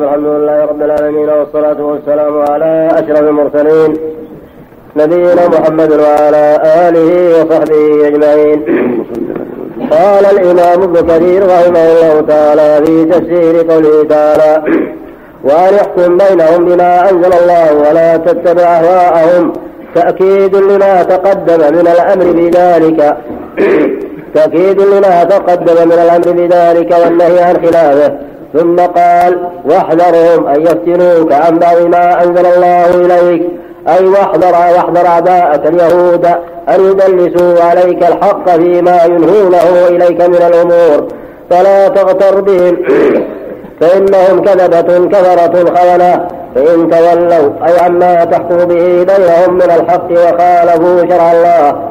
الحمد لله رب العالمين والصلاة والسلام على أشرف المرسلين نبينا محمد وعلى آله وصحبه أجمعين. قال الإمام ابن كثير رحمه الله تعالى في تفسير قوله تعالى وأن يحكم بينهم بما أنزل الله ولا تتبع أهواءهم تأكيد لما تقدم من الأمر بذلك. تأكيد لما تقدم من الأمر بذلك والنهي عن خلافه. ثم قال واحذرهم أن يفتنوك عن بعض ما أنزل الله إليك. أي واحذر واحذر أعداءك اليهود أن يدلسوا عليك الحق فيما ينهونه إليك من الأمور. فلا تغتر بهم. فإنهم كذبة كفرة خونة. فإن تولوا أي عما تحكم به بينهم من الحق وخالفوا شرع الله.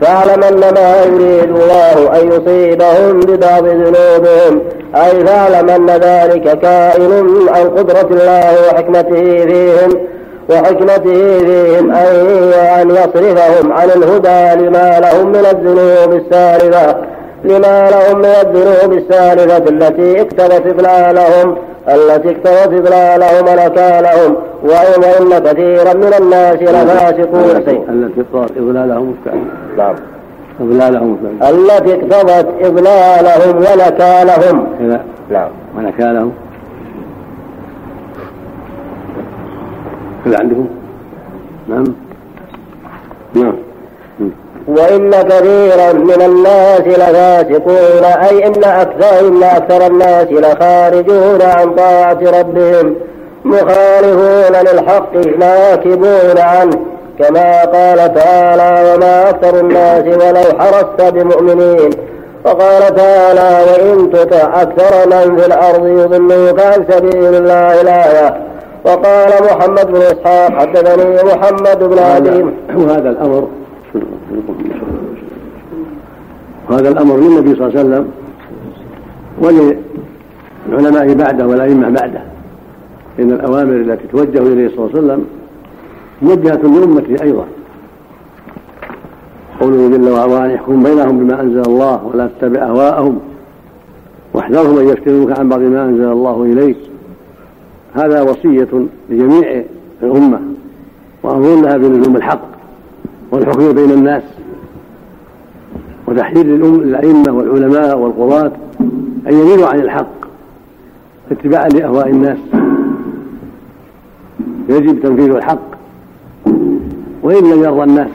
فاعلم أن ما يريد الله أن يصيبهم ببعض ذنوبهم. أي فاعلم ان ذلك كائن عن قدرة الله وحكمته فيهم وحكمته فيهم أن يصرفهم عن الهدى لما لهم من الذنوب السالفة لما لهم من الذنوب السالفة التي اقتضت إضلالهم التي اقتضت إضلالهم ونكالهم وإن كثيرا من الناس لفاسقون. التي اقتضت إضلالهم نعم. إضلالهم التي اقتضت إضلالهم ونكالهم. نعم ونكالهم. كذا عندهم نعم. نعم. وإن كثيرا من الناس لفاسقون أي إن أكثر إن أكثر الناس لخارجون عن طاعة ربهم مخالفون للحق ناكبون عنه. كما قال تعالى وما أكثر الناس ولو حرصت بمؤمنين. وقال تعالى وإن تطع أكثر من في الأرض يضلوك عن سبيل الله الآية. وقال محمد بن إسحاق حدثني محمد بن عدي وهذا الأمر وهذا الأمر للنبي صلى الله عليه وسلم وللعلماء بعده والأئمة بعده. إن الأوامر التي توجه إليه صلى الله عليه وسلم موجهة لأمته أيضا. قوله جل وعلا أن يحكم بينهم بما أنزل الله ولا تتبع أهواءهم واحذرهم أن يفتنوك عن بعض ما أنزل الله إليك. هذا وصية لجميع الأمة وأمر لها بلزوم الحق والحكم بين الناس وتحذير للأئمة والعلماء والقضاة أن يميلوا عن الحق اتباعا لأهواء الناس. يجب تنفيذ الحق وإن لم يرضى الناس.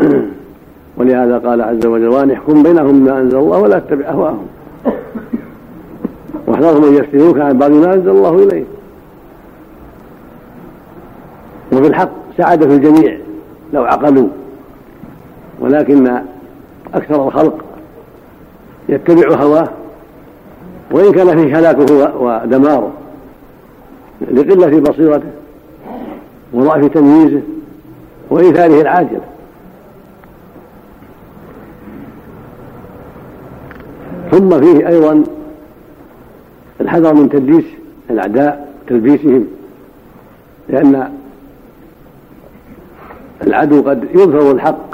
ولهذا قال عز وجل وأن يحكم بينهم بما أنزل الله ولا تتبع أهواءهم واحذرهم أن يفتنوك عن بعض ما أنزل الله إليك. وفي الحق سعادة الجميع لو عقلوا. ولكن أكثر الخلق يتبع هواه وإن كان فيه هلاكه ودماره لقلة بصيرته وضعف تمييزه وإيثاره العاجل ثم فيه أيضا الحذر من تدليس الأعداء وتلبيسهم لأن العدو قد يظهر الحق.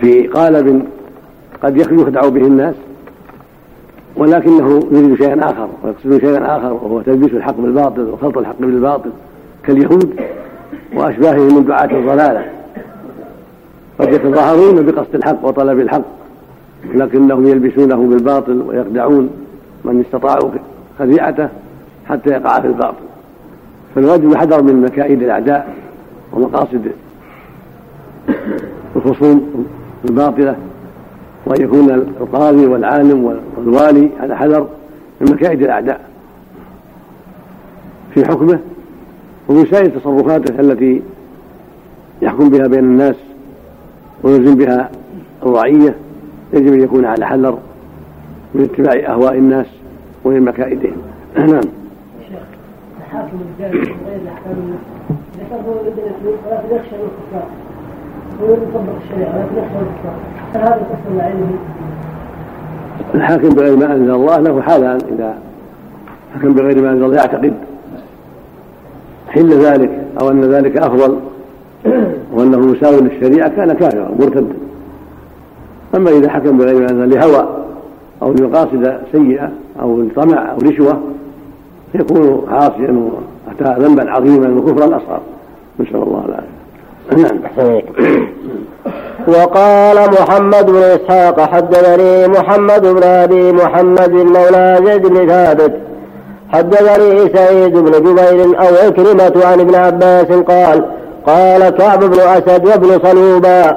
في قالب قد يخدع به الناس ولكنه يريد شيئا آخر ويقصد شيئا آخر وهو تلبيس الحق بالباطل وخلط الحق بالباطل كاليهود وأشباههم من دعاة الضلالة. قد يتظاهرون بقصد الحق وطلب الحق لكنهم يلبسونه بالباطل ويخدعون من استطاعوا خديعته حتى يقع في الباطل. فالواجب الحذر من مكائد الأعداء ومقاصد الخصوم الباطلة وأن يكون القاضي والعالم والوالي على حذر من مكائد الأعداء. في حكمه ومن سائر تصرفاته التي يحكم بها بين الناس ويلزم بها الرعية يجب أن يكون على حذر من اتباع أهواء الناس ومن مكائدهم. نعم. الحاكم الجاهل غير الأحكام ذكره ولكن يخشى الكفار. الحاكم بغير ما أنزل الله له حالان إذا حكم بغير ما أنزل الله يعتقد. حل ذلك أو أن ذلك أفضل. وأنه مساو للشريعة كان كافرا مرتدا أما إذا حكم بغير ما أنزل لهوى أو لمقاصد سيئة أو طمع أو رشوة يكون عاصيا وأتى ذنبا عظيما وكفرا أصغر. نسأل الله العافية. نعم. وقال محمد بن إسحاق حدثني محمد بن أبي محمد مولى زيد بن ثابت. حدثني سعيد بن جبير أو عكرمة عن ابن عباس قال قال كعب بن أسد وابن صلوبا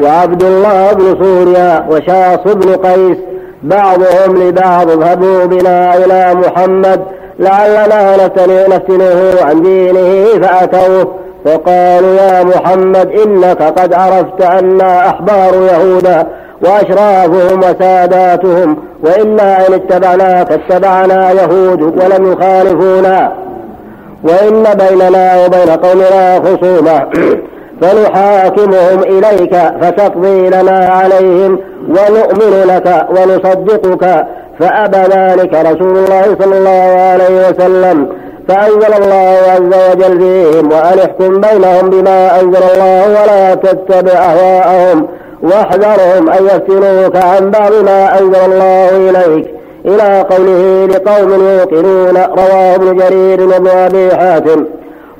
وعبد الله بن سوريا وشاص بن قيس بعضهم لبعض اذهبوا بنا إلى محمد لعلنا نفتنه عن دينه فأتوه. فقالوا يا محمد إنك قد عرفت أنا أحبار يهودا وأشرافهم وساداتهم وإنا إن اتبعناك اتبعنا يهود ولم يخالفونا. وإن بيننا وبين قومنا خصومة. فنحاكمهم إليك فتقضي لنا عليهم ونؤمن لك ونصدقك فأبى ذلك رسول الله صلى الله عليه وسلم. فأنزل الله عز وجل فيهم وأن احكم بينهم بما أنزل الله ولا تتبع أهواءهم واحذرهم أن يفتنوك عن بعض ما أنزل الله إليك. إلى قوله لقوم يوقنون رواه ابن جرير وابن أبي حاتم.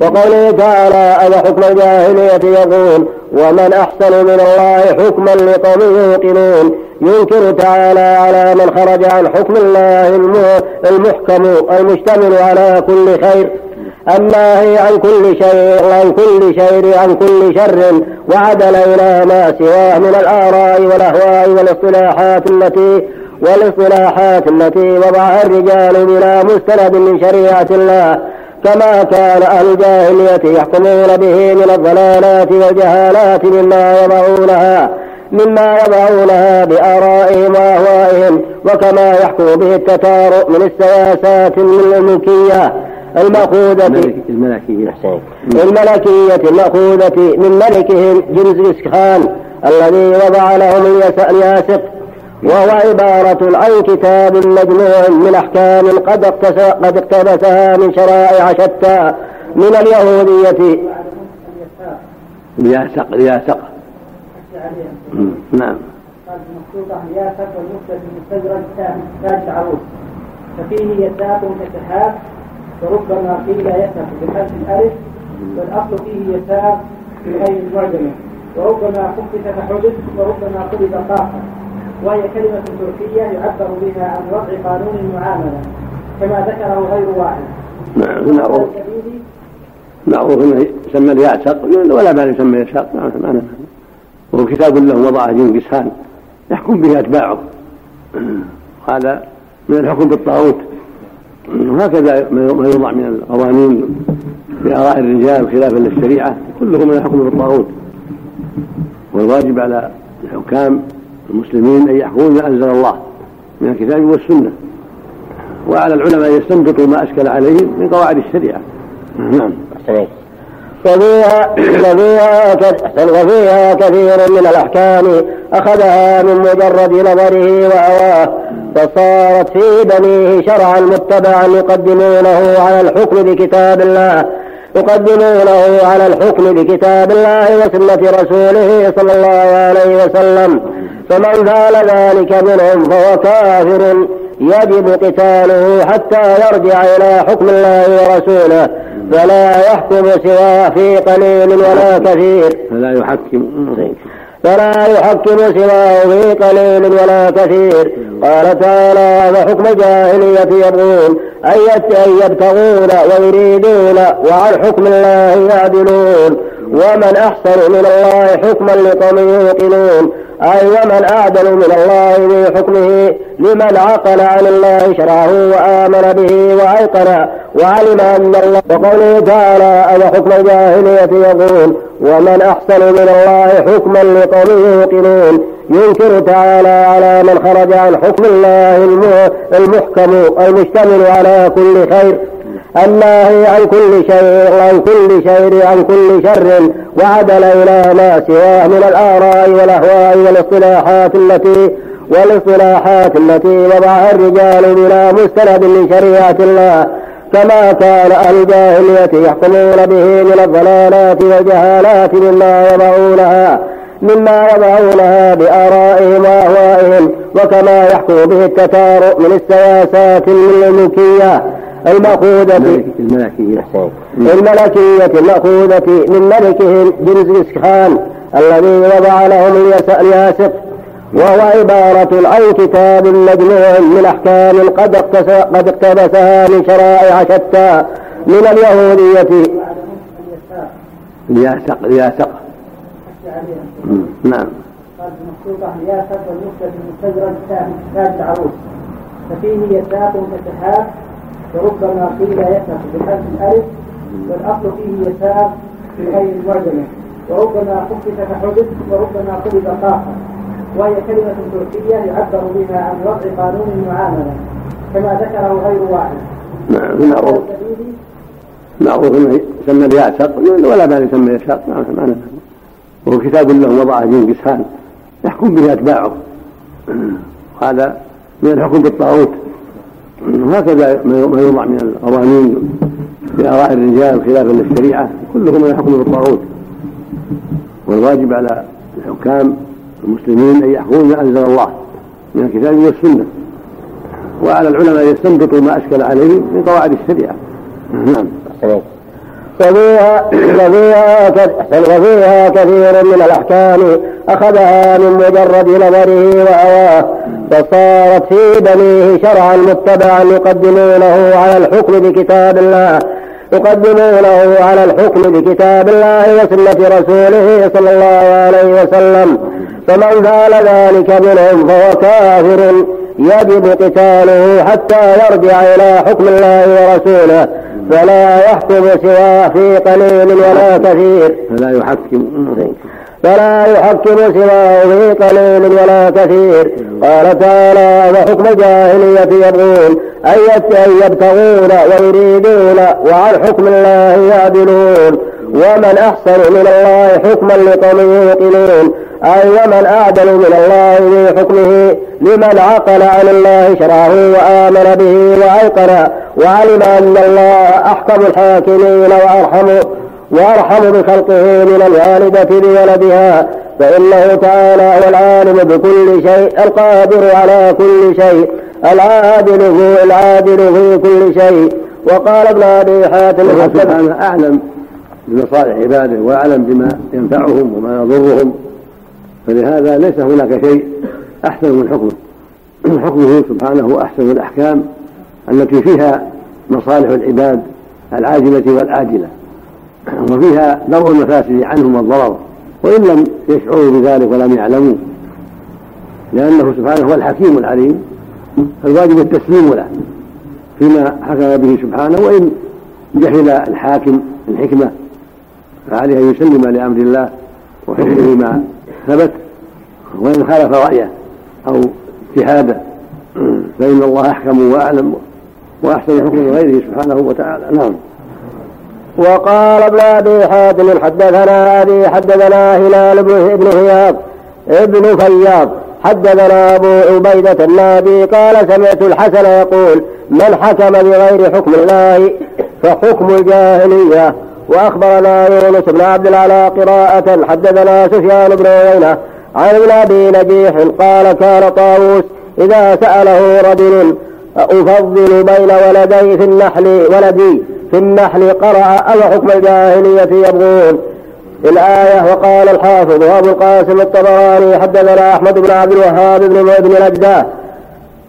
وقوله تعالى أنا حكم الجاهلية يقول ومن أحسن من الله حكما لقوم يوقنون. ينكر تعالى على من خرج عن حكم الله المحكم المشتمل على كل خير. الناهي عن كل شيء عن كل شيء عن كل شر. وعدل إلى ما سواه من الآراء والأهواء والاصطلاحات التي والاصطلاحات التي وضعها الرجال بلا مستند من شريعة الله. كما كان أهل الجاهلية يحكمون به من الضلالات والجهالات مما يضعونها مما يضعونها بآرائهم وأهوائهم وكما يحكم به التتار من السياسات الملكية المأخوذة الملكية الملكية. المأخوذة من ملكهم جنس خان الذي وضع لهم الياسق وهو عبارة عن كتاب مجموع من أحكام قد قد اقتبسها من شرائع شتى من اليهودية. الياسق الياسق نعم. قال مخطوطة الياسق والمكتب المستدرج تاج عروس ففيه يساق كسحاب وربما قيل يسق بحذف الألف. والأصل فيه يساق بغير المعجمة وربما خفف فحدث وربما قلب قاصر وهي كلمة تركية يعبر بها عن وضع قانون المعاملة كما ذكره غير واحد. نعم معروف معروف إنه يسمى اليعسق ولا بال يسمى يساق ما معنى وهو كتاب له وضعه جنكس خان يحكم به أتباعه. هذا من الحكم بالطاغوت. وهكذا ما يوضع من القوانين بآراء الرجال خلافا للشريعة كله من الحكم بالطاغوت. والواجب على الحكام المسلمين أن يحكموا بما أنزل الله من الكتاب والسنة. وعلى العلماء أن يستنبطوا ما أشكل عليهم من قواعد الشريعة. نعم. وفيها وفيها وفيها كثير من الأحكام أخذها من مجرد نظره وهواه فصارت في بنيه شرعا متبعا يقدمونه على الحكم بكتاب الله. يقدمونه على الحكم بكتاب الله وسنة رسوله صلى الله عليه وسلم. فمن فعل ذلك منهم فهو كافر يجب قتاله حتى يرجع إلى حكم الله ورسوله فلا يحكم سواه في قليل ولا كثير. فلا يحكم. فلا يحكم سواه في قليل ولا كثير. قال تعالى وحكم الجاهلية يبغون أن يبتغون ويريدون وعن حكم الله يعدلون ومن أحسن من الله حكما لقوم يوقنون. أي ومن أعدل من الله في حكمه لمن عقل عن الله شرعه وآمن به وأيقن وعلم أن الله وقوله تعالى أو حكم الجاهلية يقول ومن أحسن من الله حكما لقوم يوقنون. ينكر تعالى على من خرج عن حكم الله المحكم المشتمل على كل خير. الناهي عن كل شيء عن كل شيء عن كل شر. وعدل إلى ما سواه من الآراء والأهواء والاصطلاحات التي والاصطلاحات التي وضعها الرجال بلا مستند من شريعة الله. كما كان أهل الجاهلية يحكمون به من الضلالات والجهالات مما يضعونها مما يضعونها بآرائهم وأهوائهم. وكما يحكم به التتار من السياسات الملكية. المأخوذة الملكية الملكية المأخوذة من ملكهم جنس خان الذي وضع لهم الياسق وهو عبارة عن كتاب مجموع من أحكام قد قد اقتبسها من شرائع شتى من اليهودية. الياسق الياسق. نعم. قال المخطوطة الياسق والمكتب المستدرج تاج العروس ففيه يساق كسحاب وربما قيل يسق بحذف الألف والأصل فيه يساق في غير المعجمة. وربما خفف كحدث وربما قلب قاقا وهي كلمة تركية يعبر بها عن وضع قانون المعاملة كما ذكره غير واحد. نعم معروف معروف إنه يسمى الياسق ولا بال يسمى يساق ما نعم وهو كتاب له وضعه جنكس خان يحكم به أتباعه. هذا من الحكم بالطاغوت. وهكذا ما يوضع من القوانين بآراء الرجال خلافا للشريعة كله من الحكم بالطاغوت. والواجب على الحكام المسلمين أن يحكموا ما أنزل الله من الكتاب والسنة. وعلى العلماء أن يستنبطوا ما أشكل عليهم من قواعد الشريعة. نعم. وفيها كثير من الأحكام أخذها من مجرد نظره وهواه فصارت في بنيه شرعا متبعا يقدمونه على الحكم بكتاب الله يقدمونه على الحكم بكتاب الله وسنة رسوله صلى الله عليه وسلم. فمن فعل ذلك منهم فهو كافر يجب قتاله حتى يرجع إلى حكم الله ورسوله. فلا يحكم سواه في قليل ولا كثير. فلا يحكم. فلا يحكم سواه في قليل ولا كثير. قال تعالى وحكم الجاهلية يبغون أن يبتغون ويريدون وعن حكم الله يعدلون. ومن أحسن من الله حكما لقوم يوقنون. أي ومن أعدل من الله في حكمه لمن عقل عن الله شرعه وآمن به وأيقن وعلم أن الله أحكم الحاكمين وأرحم وأرحم بخلقه من الوالدة بولدها فإنه تعالى هو العالم بكل شيء القادر على كل شيء العادل هو العادل في كل شيء وقال ابن أبي حاتم سبحانه أعلم بمصالح عباده وأعلم بما ينفعهم وما يضرهم فلهذا ليس هناك شيء أحسن من حكمه. حكمه سبحانه أحسن الأحكام التي فيها مصالح العباد العاجلة والآجلة. وفيها درء المفاسد عنهم والضرر. وإن لم يشعروا بذلك ولم يعلموا لأنه سبحانه هو الحكيم العليم. فالواجب التسليم له فيما حكم به سبحانه. وإن جهل الحاكم الحكمة فعليه أن يسلم لأمر الله وحكمه ما ثبت وإن خالف رأيه أو اجتهاده فإن الله أحكم وأعلم وأحسن حكم غيره سبحانه وتعالى. نعم. وقال ابن أبي حاتم حدثنا أبي حدثنا هلال بن هياض ابن فياض حدثنا أبو عبيدة النادي قال سمعت الحسن يقول من حكم بغير حكم الله فحكم الجاهلية. وأخبرنا يونس بن عبد العلاء قراءة حدثنا سفيان بن عيينة عن ابن أبي نجيح قال كان طاووس إذا سأله رجل أفضل بين ولدي في النحل ولدي في النحل قرأ أو حكم الجاهلية يبغون؟ الآية وقال الحافظ أبو القاسم الطبراني حدثنا أحمد بن عبد الوهاب بن ابن نجدة.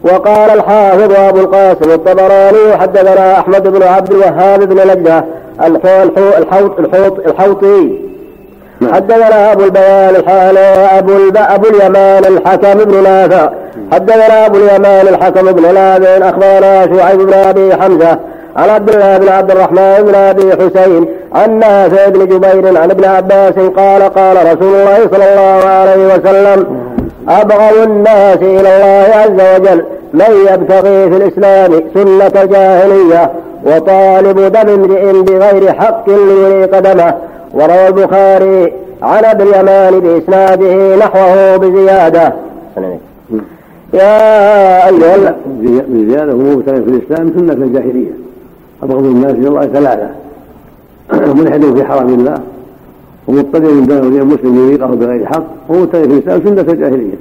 وقال الحافظ أبو القاسم الطبراني حدثنا أحمد بن عبد الوهاب بن نجدة الحوط الحوط الحوطي. نعم. حدثنا أبو البيان الحال أبو أبو اليمان الحكم بن نافع. حدثنا أبو اليمان الحكم بن نافع. أخبرنا شعيب بن أبي حمزة عن عبد الله بن عبد الرحمن بن أبي حسين عن نافع بن جبير عن ابن عباس قال قال رسول الله صلى الله عليه وسلم أبغض الناس إلى الله عز وجل من يبتغي في الإسلام سنة الجاهلية وطالب دم امرئ بغير حق ليريق دمه. وروى البخاري عن ابي اليمان بإسناده نحوه بزيادة. يا أيها بزيادة هو في الإسلام سنة الجاهلية. أبغض الناس إلى الله ثلاثة. ملحد في حرم الله؟ ومضطرب من دون مسلم يريقه بغير حق ومبتغي في الإسلام سنة الجاهلية.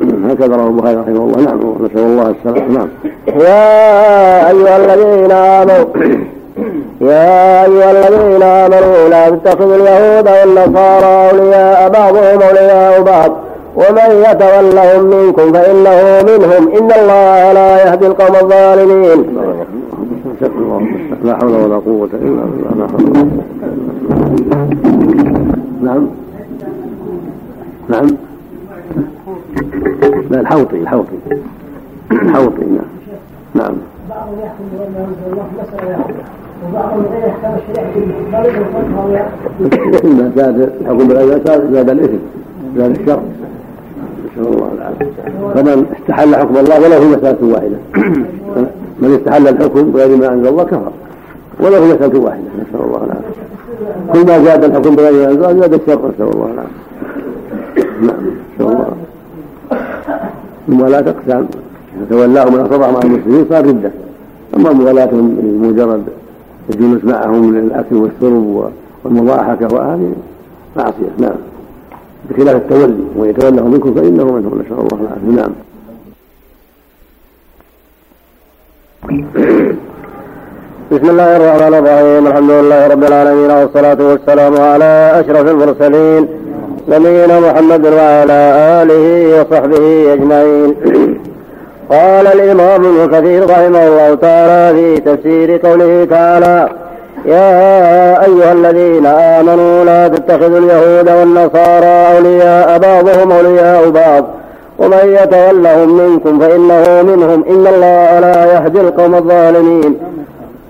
هكذا رواه البخاري رحمه الله. نعم نسأل الله السلامة. نعم. يا أيها الذين آمنوا يا أيها الذين آمنوا لا تتخذوا اليهود والنصارى أولياء بعضهم أولياء بعض. ومن يتولهم منكم فإنه منهم. إن الله لا يهدي القوم الظالمين. لا حول ولا قوة إلا بالله لا حول نعم. نعم. لا الحوطي الحوطي. الحوطي نعم. نعم. بعضهم يحكم بأنه الله مسألة وبعضهم غير يحكم الشريعة إذا زاد الحكم بالغير زاد الإثم زاد الشر. نسأل الله العافية. فمن استحل حكم الله وله مسألة واحدة. من استحل الحكم بغير ما أنزل الله كفر. وله مسألة واحدة نسأل الله العافية. كل ما زاد الحكم بغير ما أنزل الله زاد الشر نسأل الله العافية. نعم نسأل الله الموالاة أقسام تولاه من أصبح مع المسلمين صار ردة. أما موالاتهم لمجرد الجلوس معهم للأكل والشرب والمضاحكة وهذه معصية. نعم. بخلاف التولي ومن يتولاه منكم فإنه منهم نسأل الله العافية. نعم. بسم الله الرحمن الرحيم. الحمد لله رب العالمين والصلاة والسلام على أشرف المرسلين نبينا محمد وعلى آله وصحبه أجمعين. قال الإمام ابن كثير رحمه الله تعالى في تفسير قوله تعالى يا أيها الذين آمنوا لا تتخذوا اليهود والنصارى أولياء بعضهم أولياء بعض. ومن يتولهم منكم فإنه منهم. إن الله لا يهدي القوم الظالمين.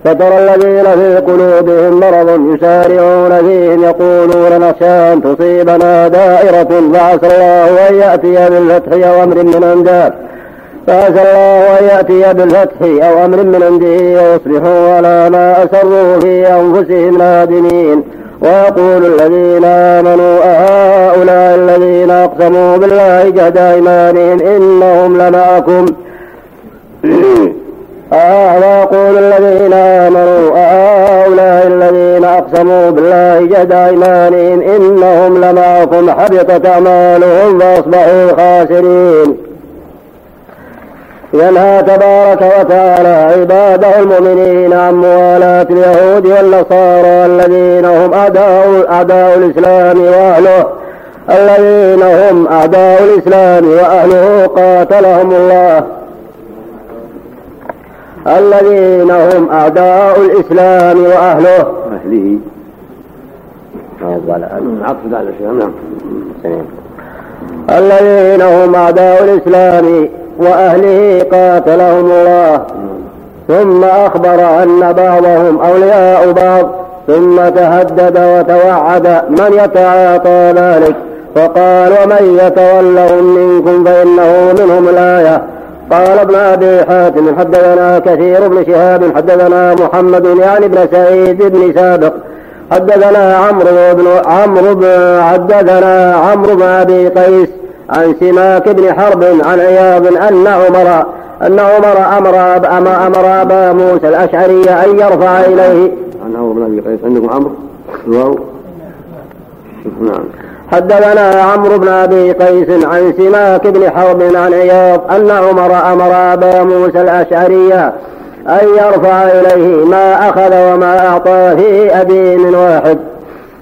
فترى الذين في قلوبهم مرض يسارعون فيهم يقولون نخشى أن تصيبنا دائرة. فعسى الله أن يأتي بالفتح أو أمر من عنده. فعسى الله أن يأتي بالفتح أو أمر من عنده. ويصبحوا على ما أسروا في أنفسهم نادمين. ويقول الذين آمنوا أهؤلاء أقسموا بالله جهد أيمانهم إنهم لمعكم. آه ويقول الذين آمنوا؟ أهؤلاء الذين أقسموا بالله جهد أيمانهم إنهم لمعكم حبطت أعمالهم فأصبحوا خاسرين. ينهى تبارك وتعالى عباده المؤمنين عن موالاة اليهود والنصارى الذين هم أعداء الإسلام وأهله. الذين هم أعداء الإسلام وأهله قاتلهم الله. الذين هم أعداء الإسلام وأهله. أهله. عطف على نعم. الذين هم أعداء الإسلام وأهله قاتلهم الله. ثم أخبر أن بعضهم أولياء بعض. ثم تهدد وتوعد من يتعاطى ذلك. فقال ومن يتولهم منكم فإنه منهم الآية. قال ابن أبي حاتم حدثنا كثير بن شهاب حدثنا محمد يعني بن سعيد بن سابق. حدثنا عمرو بن عمرو حدثنا عمرو بن أبي قيس عن سماك بن حرب عن عياض أن عمر أن عمر أمر, أمر أبا موسى الأشعري أن يرفع إليه. عن عمرو بن أبي قيس. عندكم عمرو؟ نعم. حدثنا عمرو بن أبي قيس عن سماك بن حرب عن عياض أن عمر أمر أبا موسى الأشعري أن يرفع إليه ما أخذ وما أعطى في أبي من واحد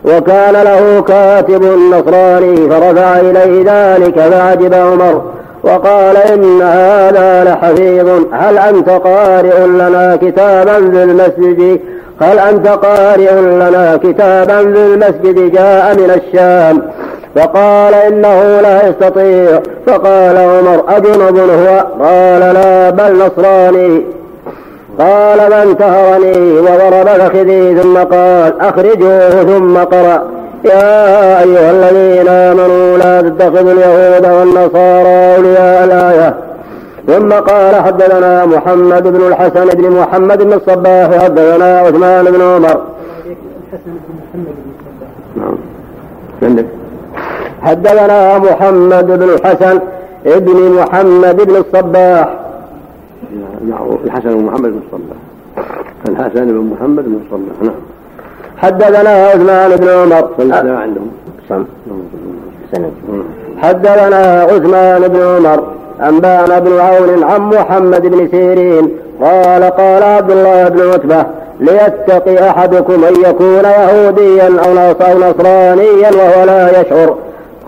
وكان له كاتب نصراني فرفع إليه ذلك فعجب عمر وقال إن هذا لحفيظ هل أنت قارئ لنا كتابا في المسجد؟ هل أنت قارئ لنا كتابا في المسجد جاء من الشام؟ فقال إنه لا يستطيع. فقال عمر أجنب هو؟ قال لا بل نصراني. قال من تهرني وضرب فخذي ثم قال أخرجوه ثم قرأ يا أيها الذين آمنوا لا تتخذوا اليهود والنصارى أولياء الآية. ثم قال حدثنا محمد بن الحسن بن محمد بن الصباح حدثنا عثمان بن عمر. نعم. حدثنا محمد بن الحسن ابن محمد بن الصباح. معروف الحسن بن محمد بن الصباح. الحسن بن محمد بن الصباح نعم. حدثنا عثمان بن عمر. عندهم. حدثنا عثمان بن عمر. أنبانا بن عون عن محمد بن سيرين قال قال عبد الله بن عتبة ليتقي أحدكم أن يكون يهوديا أو نصرانيا وهو لا يشعر.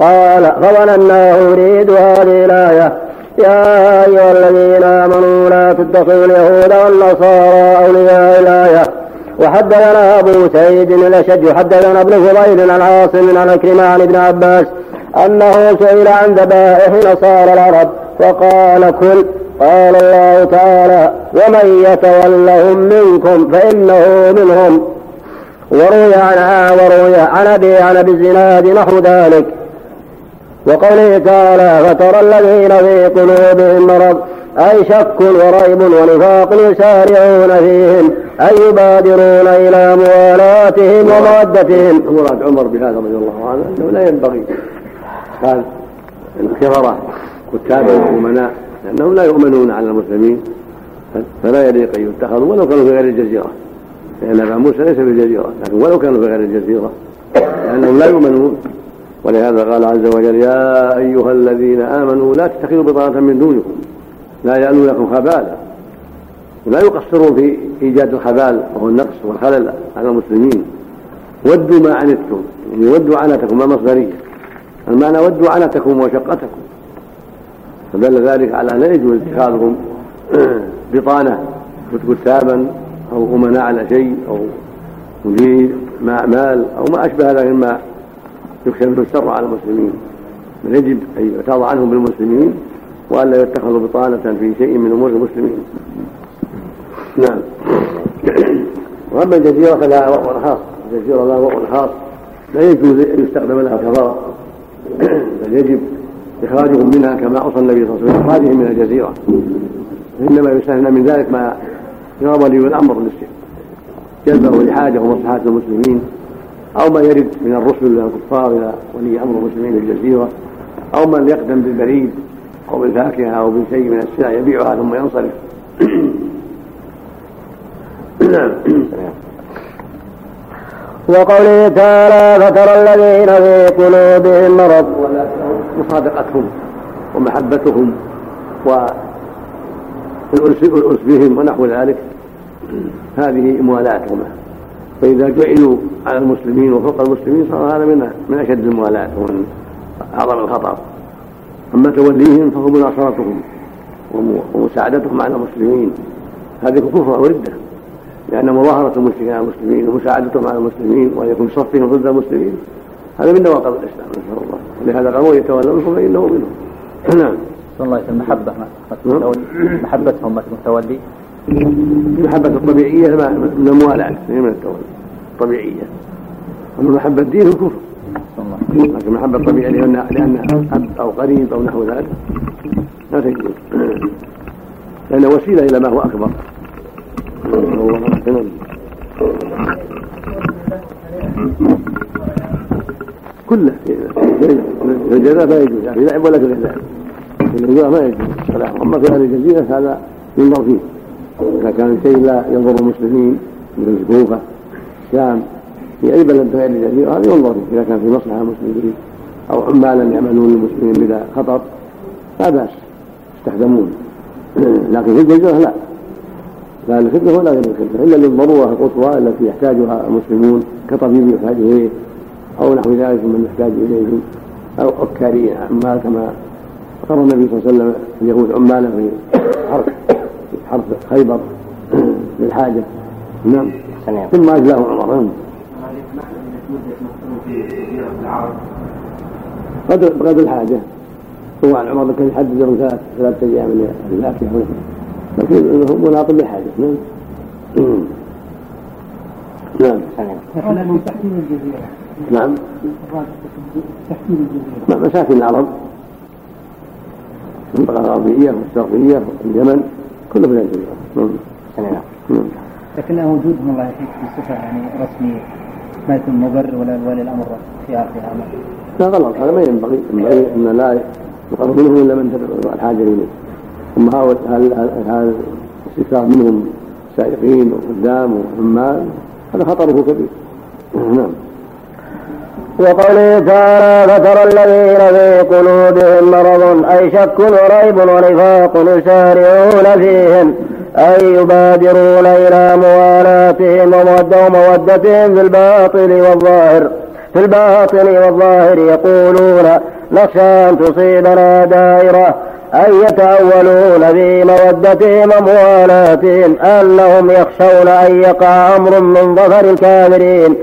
قال فظنناه يريد هذه الآية؟ يا أيها الذين آمنوا لا تتخذوا اليهود والنصارى أولياء الآية. وحدثنا أبو سعيد الأشج حدثنا ابن فضيل عن عاصم عن أكرمة عن ابن عباس أنه سئل عن ذبائح نصارى العرب. فقال كل قال الله تعالى ومن يتولهم منكم فإنه منهم. وروي عنها وروي عن أبي عن أبي الزناد نحو ذلك. وقوله تعالى فترى الذين في قلوبهم مرض أي شك وريب ونفاق يسارعون فيهم أي يبادرون إلى موالاتهم ومودتهم. مراد عمر بهذا رضي الله عنه أنه لا ينبغي. قال الكفرة كتابا وأمناء لأنهم لا يؤمنون على المسلمين فلا يليق أن يتخذوا ولو كانوا في غير الجزيرة. لأن أبا موسى ليس في الجزيرة لكن ولو كانوا في غير الجزيرة لأنهم لا يؤمنون. ولهذا قال عز وجل يا أيها الذين آمنوا لا تتخذوا بطانة من دونكم لا يألون لكم خبالا. لا يقصرون في إيجاد الخبال وهو النقص والخلل على المسلمين. ودوا ما عنتم يعني ودوا عنتكم ما مصدرية. المعنى ودوا عنتكم وشقتكم. فدل ذلك على لا يجوز اتخاذهم بطانة كتابا أو أمناء على شيء أو مدير مال أو ما أشبه ذلك مما يخشى منه الشر على المسلمين. بل يجب أن يعتاض عنهم بالمسلمين وألا يتخذوا بطانة في شيء من أمور المسلمين. نعم. وأما الجزيرة فلها وضع خاص الجزيرة لها وضع خاص لا يجوز أن يستخدم لها كفرة بل يجب إخراجهم منها كما أوصى النبي صلى الله عليه وسلم إخراجهم من الجزيرة. إنما يستثنى من ذلك ما يرى ولي الأمر جلبه لحاجة ومصلحة المسلمين أو ما يرد من الرسل إلى الكفار إلى ولي أمر المسلمين في الجزيرة أو من يقدم بالبريد أو بالفاكهة أو بشيء من السلع يبيعها ثم ينصرف. وقوله تعالى فترى الذين في قلوبهم مرض مصادقتهم ومحبتهم والأنس بهم ونحو ذلك. هذه موالاتهم فإذا جعلوا على المسلمين وفوق المسلمين صار هذا من من أشد الموالاة ومن أعظم الخطر. أما توليهم فهو مناصرتهم ومساعدتهم على المسلمين. هذه كفر وردة لأن مظاهرة المشركين على المسلمين ومساعدتهم على المسلمين وأن يكون صفهم ضد المسلمين. هذا من نواقض الإسلام نسأل الله. ولهذا قالوا يتولونكم فإنه منهم. نعم. الله عليه وسلم محبة محبتهم متولي. المحبة الطبيعية من الموالاة من التولي الطبيعية. أما محبة الدين الكفر. لكن المحبة الطبيعية لأنها لأنها أب أو قريب أو نحو ذلك لا تجوز لأنها وسيلة إلى ما هو أكبر. كله. الجزاء ما يجوز. لا في لعب ولا في غير لعب الجزاء ما يجوز. أما في أهل الجزيرة هذا ينظر فيه. إذا كان شيء لا يضر المسلمين مثل الكوفه الشام في أي بلد غير الجزيرة هذا ينظر فيه. إذا كان في مصلحة المسلمين أو عمالا يعملون للمسلمين بلا خطر لا بأس. يستخدمون لكن في الجزيرة لا. لا للخدمة ولا غير الخدمة إلا للضرورة القصوى التي يحتاجها المسلمون كطبيب يحتاج إليه أو نحو ذلك من يحتاج إليه أو عكاري عمال كما أقر النبي صلى الله عليه وسلم اليهود عمالا في حرف حرف خيبر للحاجة نعم. ثم أجلاه عمر. نعم. قدر بقدر الحاجة. هو عن عمر كان يحدد لهم ثلاث ثلاثة أيام من الفاكهة لكن هو مناقض للحاجة نعم. نعم. نعم تحكيم الجزيرة. نعم. تحكيم مساكن العرب. المنطقة الغربية والشرقية واليمن كله من الجزيرة. نعم. نعم. لكن وجودهم الله يحييك بصفة يعني رسمية. ما يكون مبرر ولا ولي الأمر خيار في هذا. لا غلط. هذا ما ينبغي. ينبغي أن لا يقرب منهم إلا من تدعو الحاجة إليه ثم هذا الاستكثار منهم سائقين وخدام وعمال هذا خطره كبير. نعم. وقوله تعالى فترى الذين في قلوبهم مرض أي شك وريب ونفاق يسارعون فيهم أي يبادرون إلى موالاتهم ومودتهم في الباطل والظاهر في الباطن والظاهر يقولون نخشى أن تصيبنا دائرة أن يتأولون في مودتهم وموالاتهم أنهم يخشون أن يقع أمر من ظفر الكافرين.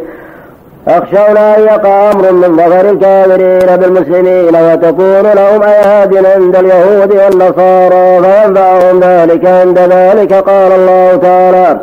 يخشون أن يقع أمر من ظفر الكافرين بالمسلمين وتكون لهم أياد عند اليهود والنصارى فينفعهم ذلك عند ذلك قال الله تعالى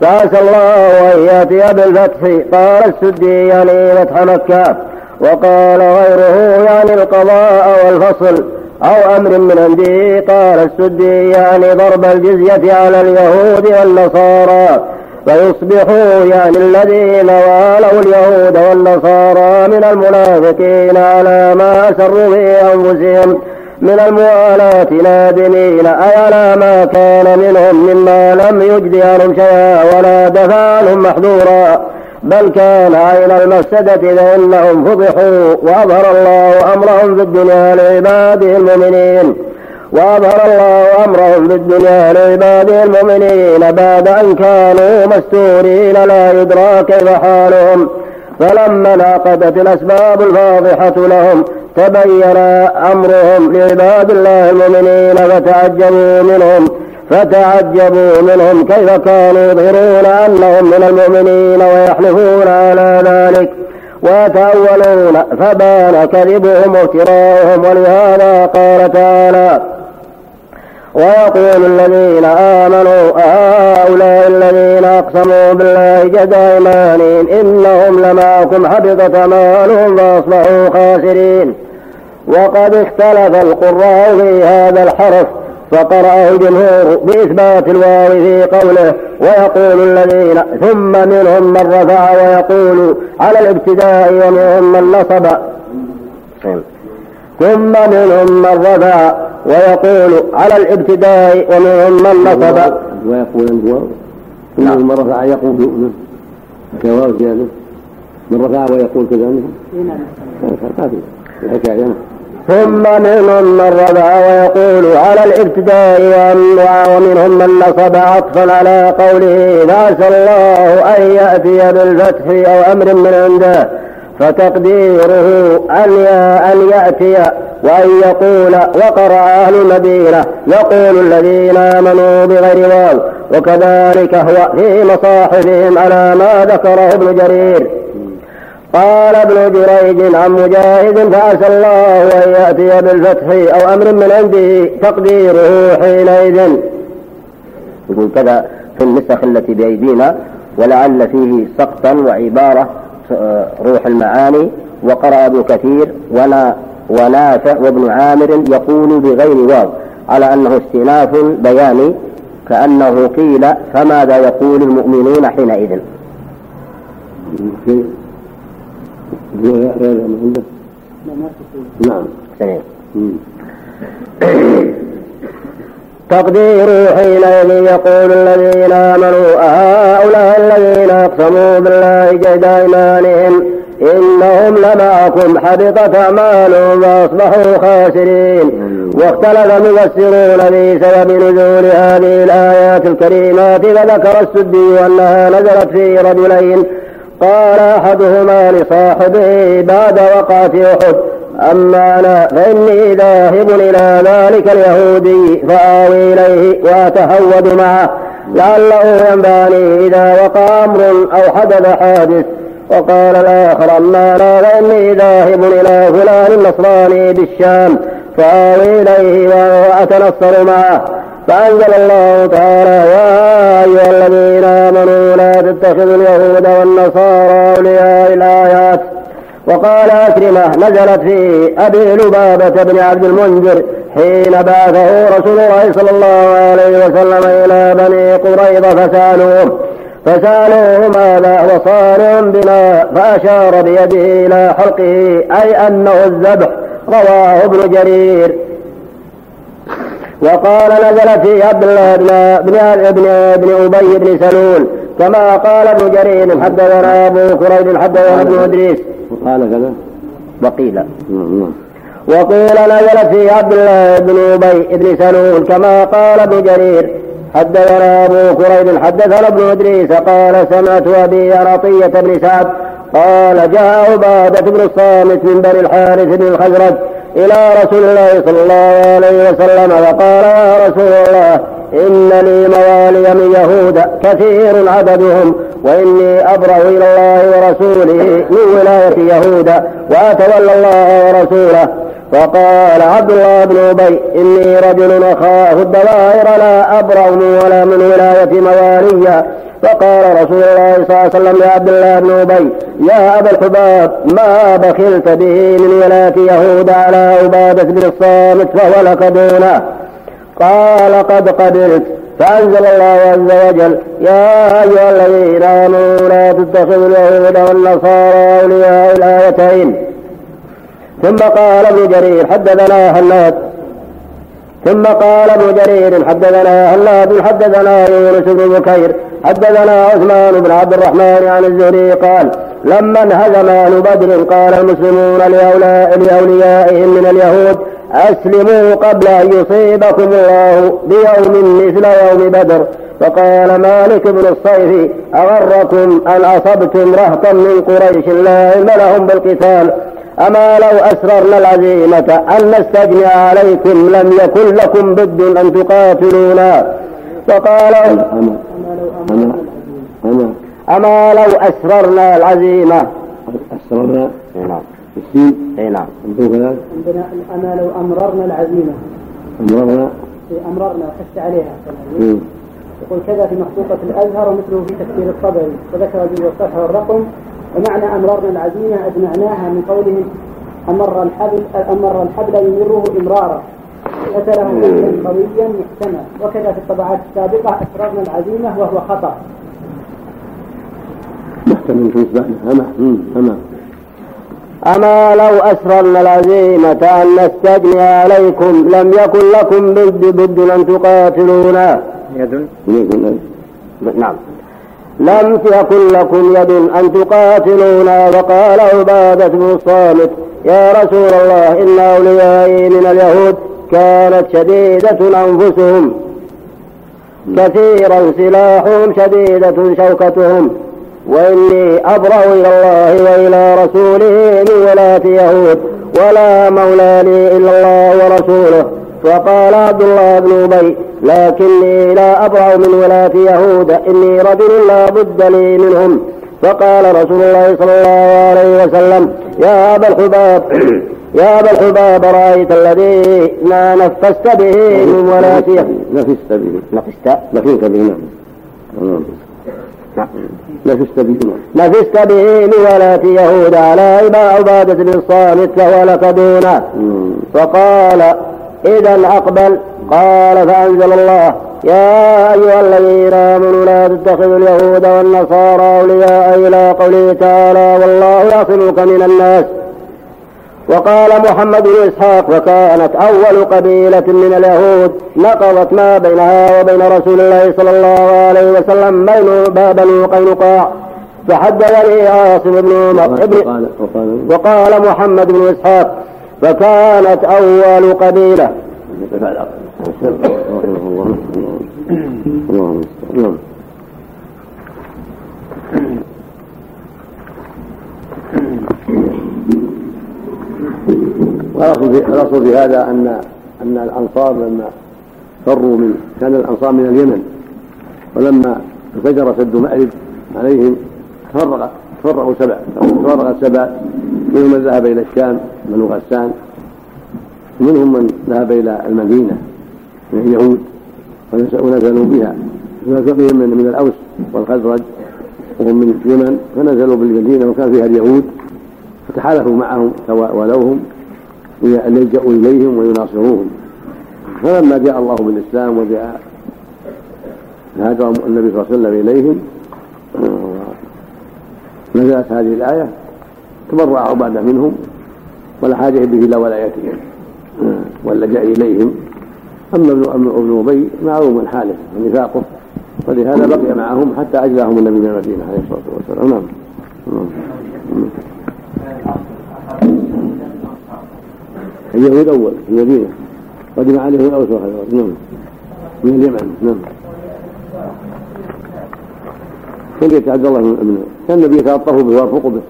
فعسى الله أن يأتي بالفتح. قال السدي يعني فتح مكة وقال غيره يعني القضاء والفصل. أو أمر من عنده قال السدي يعني ضرب الجزية على اليهود والنصارى فيصبحوا يعني الذين والوا اليهود والنصارى من المنافقين على ما أسروا في أنفسهم من الموالاة نادمين أي على ما كان منهم مما لم يجد عنهم شيئا ولا دفع عنهم محظورا بل كان عين المفسدة فإنهم فضحوا وأظهر الله أمرهم في الدنيا لعباده المؤمنين. وأظهر الله أمرهم في الدنيا لعباده المؤمنين بعد أن كانوا مستورين لا يدرى كيف حالهم. فلما انعقدت الأسباب الفاضحة لهم تبين أمرهم لعباد الله المؤمنين فتعجبوا منهم فتعجبوا منهم كيف كانوا يظهرون أنهم من المؤمنين ويحلفون على ذلك ويتأولون فبان كذبهم وافتراؤهم ولهذا قال تعالى ويقول الذين آمنوا هؤلاء الذين أقسموا بالله جد إيمانهم إنهم لمعكم حبطت أعمالهم فأصبحوا خاسرين. وقد اختلف القراء في هذا الحرف فقرأه الجمهور بإثبات الواو في قوله ويقول الذين ثم منهم من رفع ويقول على الابتداء ومنهم من نصب. ثم منهم من رفع ويقول على الابتداء ومنهم من نصب. ويقول الواو نعم. ثم من رفع يقول كواو زيادة من رفع ويقول كذلك ما في الحكاية ثم منهم من رفع ويقول على الابتداء ومنهم من نصب عطفا على قوله فعسى الله أن يأتي بالفتح أو أمر من عنده فتقديره أن أن يأتي وأن يقول وقرأ أهل المدينة يقول الذين آمنوا بغير واو وكذلك هو في مصاحفهم على ما ذكره ابن جرير. قال ابن جريج عن مجاهد فعسى الله أن يأتي بالفتح أو أمر من عنده تقديره حينئذ. يقول كذا في النسخ التي بأيدينا ولعل فيه سقطا وعبارة روح المعاني وقرأ ابن كثير ولا ونافع وابن عامر يقول بغير واو على أنه استئناف بياني كأنه قيل فماذا يقول المؤمنون حينئذ. نعم. سليم تقدير حينئذ يقول الذين آمنوا هؤلاء الذين أقسموا بالله جهد أيمانهم إنهم لمعكم حبطت أعمالهم فأصبحوا خاسرين. واختلف المفسرون في سبب نزول هذه الآيات الكريمات فذكر السدي أنها نزلت في رجلين قال أحدهما لصاحبه بعد وقعة أحد أما أنا فإني ذاهب إلى ذلك اليهودي فآوي إليه وأتهود معه لعله ينباني إذا وقع أمر أو حدث حادث. وقال الآخر أما أنا فإني ذاهب إلى فلان النصراني بالشام فآوي إليه وأتنصر معه. فأنزل الله تعالى يا أيها الذين آمنوا لا تتخذوا اليهود والنصارى أولياء الآيات. وقال أكرمة نزلت في أبي لبابة بن عبد المنذر حين بعثه رسول الله صلى الله عليه وسلم إلى بني قريظة فسألوه فسألوه ماذا وصانع بنا؟ فأشار بيده إلى حلقه أي أنه الذبح رواه ابن جرير. وقال نزل في عبد الله بن بن ابن ابن أبي بن سلول كما قال ابن جرير حدثنا أبو كريب حدثنا ابن إدريس. وقال كذا. وقيل. نعم نعم. وقيل نزلت في عبد الله بن أبي بن سلول كما قال ابن جرير حدثنا أبو كريب حدثنا ابن إدريس قال سمعت أبي عطية بن سعد قال جاء عبادة بن الصامت من بني الحارث بن الخزرج إلى رسول الله صلى الله عليه وسلم وقال يا رسول الله إن لي موالي من يهود كثير عددهم وإني أبرأ إلى الله ورسوله من ولاية يهود وأتولى الله ورسوله. فقال عبد الله بن أبي إني رجل أخاف الدوائر لا أبرأ ولا من ولاية موالي فقال رسول الله صلى الله عليه وسلم لعبد الله بن أبي يا أبا الحباب ما بخلت به من ولاية يهود على عبادة بن الصامت فهو لك دونه قال قد قبلت فأنزل الله عز وجل يا أيها الذين آمنوا لا تتخذوا اليهود والنصارى أولياء الآيتين. ثم قال ابن جرير حدثنا هناد ثم قال ابن جرير حدثنا هناد حدثنا يونس بن بكير. حدثنا عثمان بن عبد الرحمن عن الزهري قال لما انهزم أهل بدر قال المسلمون لأوليائهم من اليهود أسلموا قبل أن يصيبكم الله بيوم مثل يوم بدر. فقال مالك بن الصيف أغركم أن أصبتم رهطا من قريش لا علم لهم بالقتال. أما لو أسررنا العزيمة أن نستجني عليكم لم يكن لكم بد أن تقاتلونا. فقال أما أما لو أسررنا العزيمة. أسررنا؟ نعم. السين إي نعم. عندكم كذلك عندنا أما لو أمررنا العزيمة. أمرنا أمررنا حث عليها. يقول كذا في مخطوطة الأزهر ومثله في تفسير الطبري. وذكر به الصفحة والرقم ومعنى أمررنا العزيمة أجمعناها من قوله أمر الحبل أمر الحبل يمره إمرارا. قتله قتلا قويا محتمل وكذا في الطبعات السابقة أسررنا العزيمة وهو خطأ. محتمل في إثباتها أما مم. أما أما لو أسررنا العزيمة أن نستجني عليكم لم يكن لكم بد بد أن تقاتلونا. يد. نعم. لم يكن لكم يد أن تقاتلونا. وقال عبادة بن الصامت يا رسول الله إن أوليائي من اليهود كانت شديدة أنفسهم. كثيرا سلاحهم شديدة شوكتهم. وإني أبرأ إلى الله وإلى رسوله من ولاة يهود ولا مولى لي إلا الله ورسوله. وقال عبد الله بن أبي لكني لا أبرأ من ولاة يهود إني رجل لا بد لي منهم. فقال رسول الله صلى الله عليه وسلم يا أبا الحباب يا أبا الحباب رأيت الذي ما نفست به من ولاة يهود. نفست به. نفست؟ لفيت به نعم. نفست نفست به من ولاة يهود. على عبادة بن الصامت فهو لك دونه. فقال إذا أقبل. قال فأنزل الله. يا أيها الذين آمنوا لا تتخذوا اليهود والنصارى أولياء إلى قوله تعالى والله يعصمك من الناس. وقال محمد بن إسحاق وكانت أول قبيلة من اليهود نقضت ما بينها وبين رسول الله صلى الله عليه وسلم بين بنو قينقاع فحدثني عاصم بن عمر وقال وقال وقال محمد بن إسحاق فكانت أول قبيلة. رحمه الله. اللهم والأصل في هذا أن أن الأنصار لما فروا من كان الأنصار من اليمن. ولما انفجر سد مأرب عليهم تفرق تفرقوا سبع تفرق السبع منهم من ذهب إلى الشام بنو غسان. منهم من ذهب إلى المدينة من اليهود. ونزلوا بها. بهم من, من الأوس والخزرج وهم من اليمن. فنزلوا بالمدينة وكان فيها اليهود. فتحالفوا معهم ولوهم. يلجأوا إليهم ويناصروهم. فلما جاء الله بالإسلام وجاء هاجر النبي صلى الله عليه وسلم إليهم نزلت هذه الآية تبرأ عبادة منهم ولا حاجة به إلى ولايتهم واللجأ إليهم. أما ابن ابن أبي معلوم حاله ونفاقه ولهذا بقي معهم حتى أجلاهم النبي من المدينة عليه الصلاة والسلام. نعم. اليهود أول في المدينة. قدم عليه الأوس والخزرج نعم. من اليمن. نعم. كان عبد الله بن كان النبي يتلطف به ويرفق به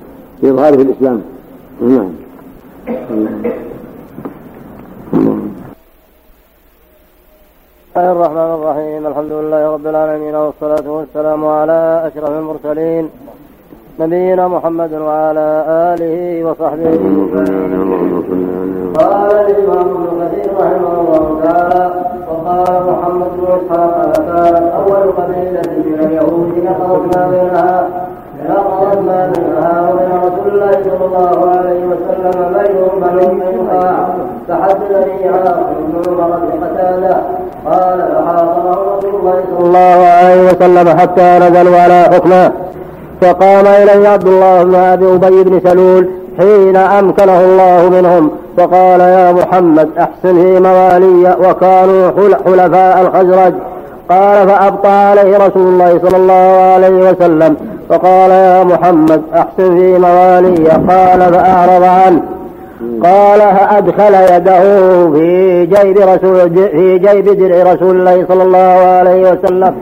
لإظهاره الإسلام. نعم. الله الرحمن الرحيم. الحمد لله رب العالمين والصلاة والسلام على أشرف المرسلين. نبينا محمد وعلى آله وصحبه. قال الإمام ابن كثير رحمه الله تعالى وقال محمد بن إسحاق كانت أول قبيلة من اليهود نقضت بينها نقضت بينها وبين رسول الله صلى الله عليه وسلم بين بنو قينقاع فحدثني عاصم بن عمر بن قتادة. قال فحاصره رسول الله صلى الله عليه وسلم حتى نزلوا على حكمه فقام إليه عبد الله بن أبي أبي بن سلول حين أمكنه الله منهم فقال يا محمد أحسن في موالي وكانوا حلفاء الخزرج. قال فأبطى عليه رسول الله صلى الله عليه وسلم فقال يا محمد أحسن في موالي قال فأعرض عنه. قال فأدخل يده في جيب رسول في جيب درع رسول الله صلى الله عليه وسلم.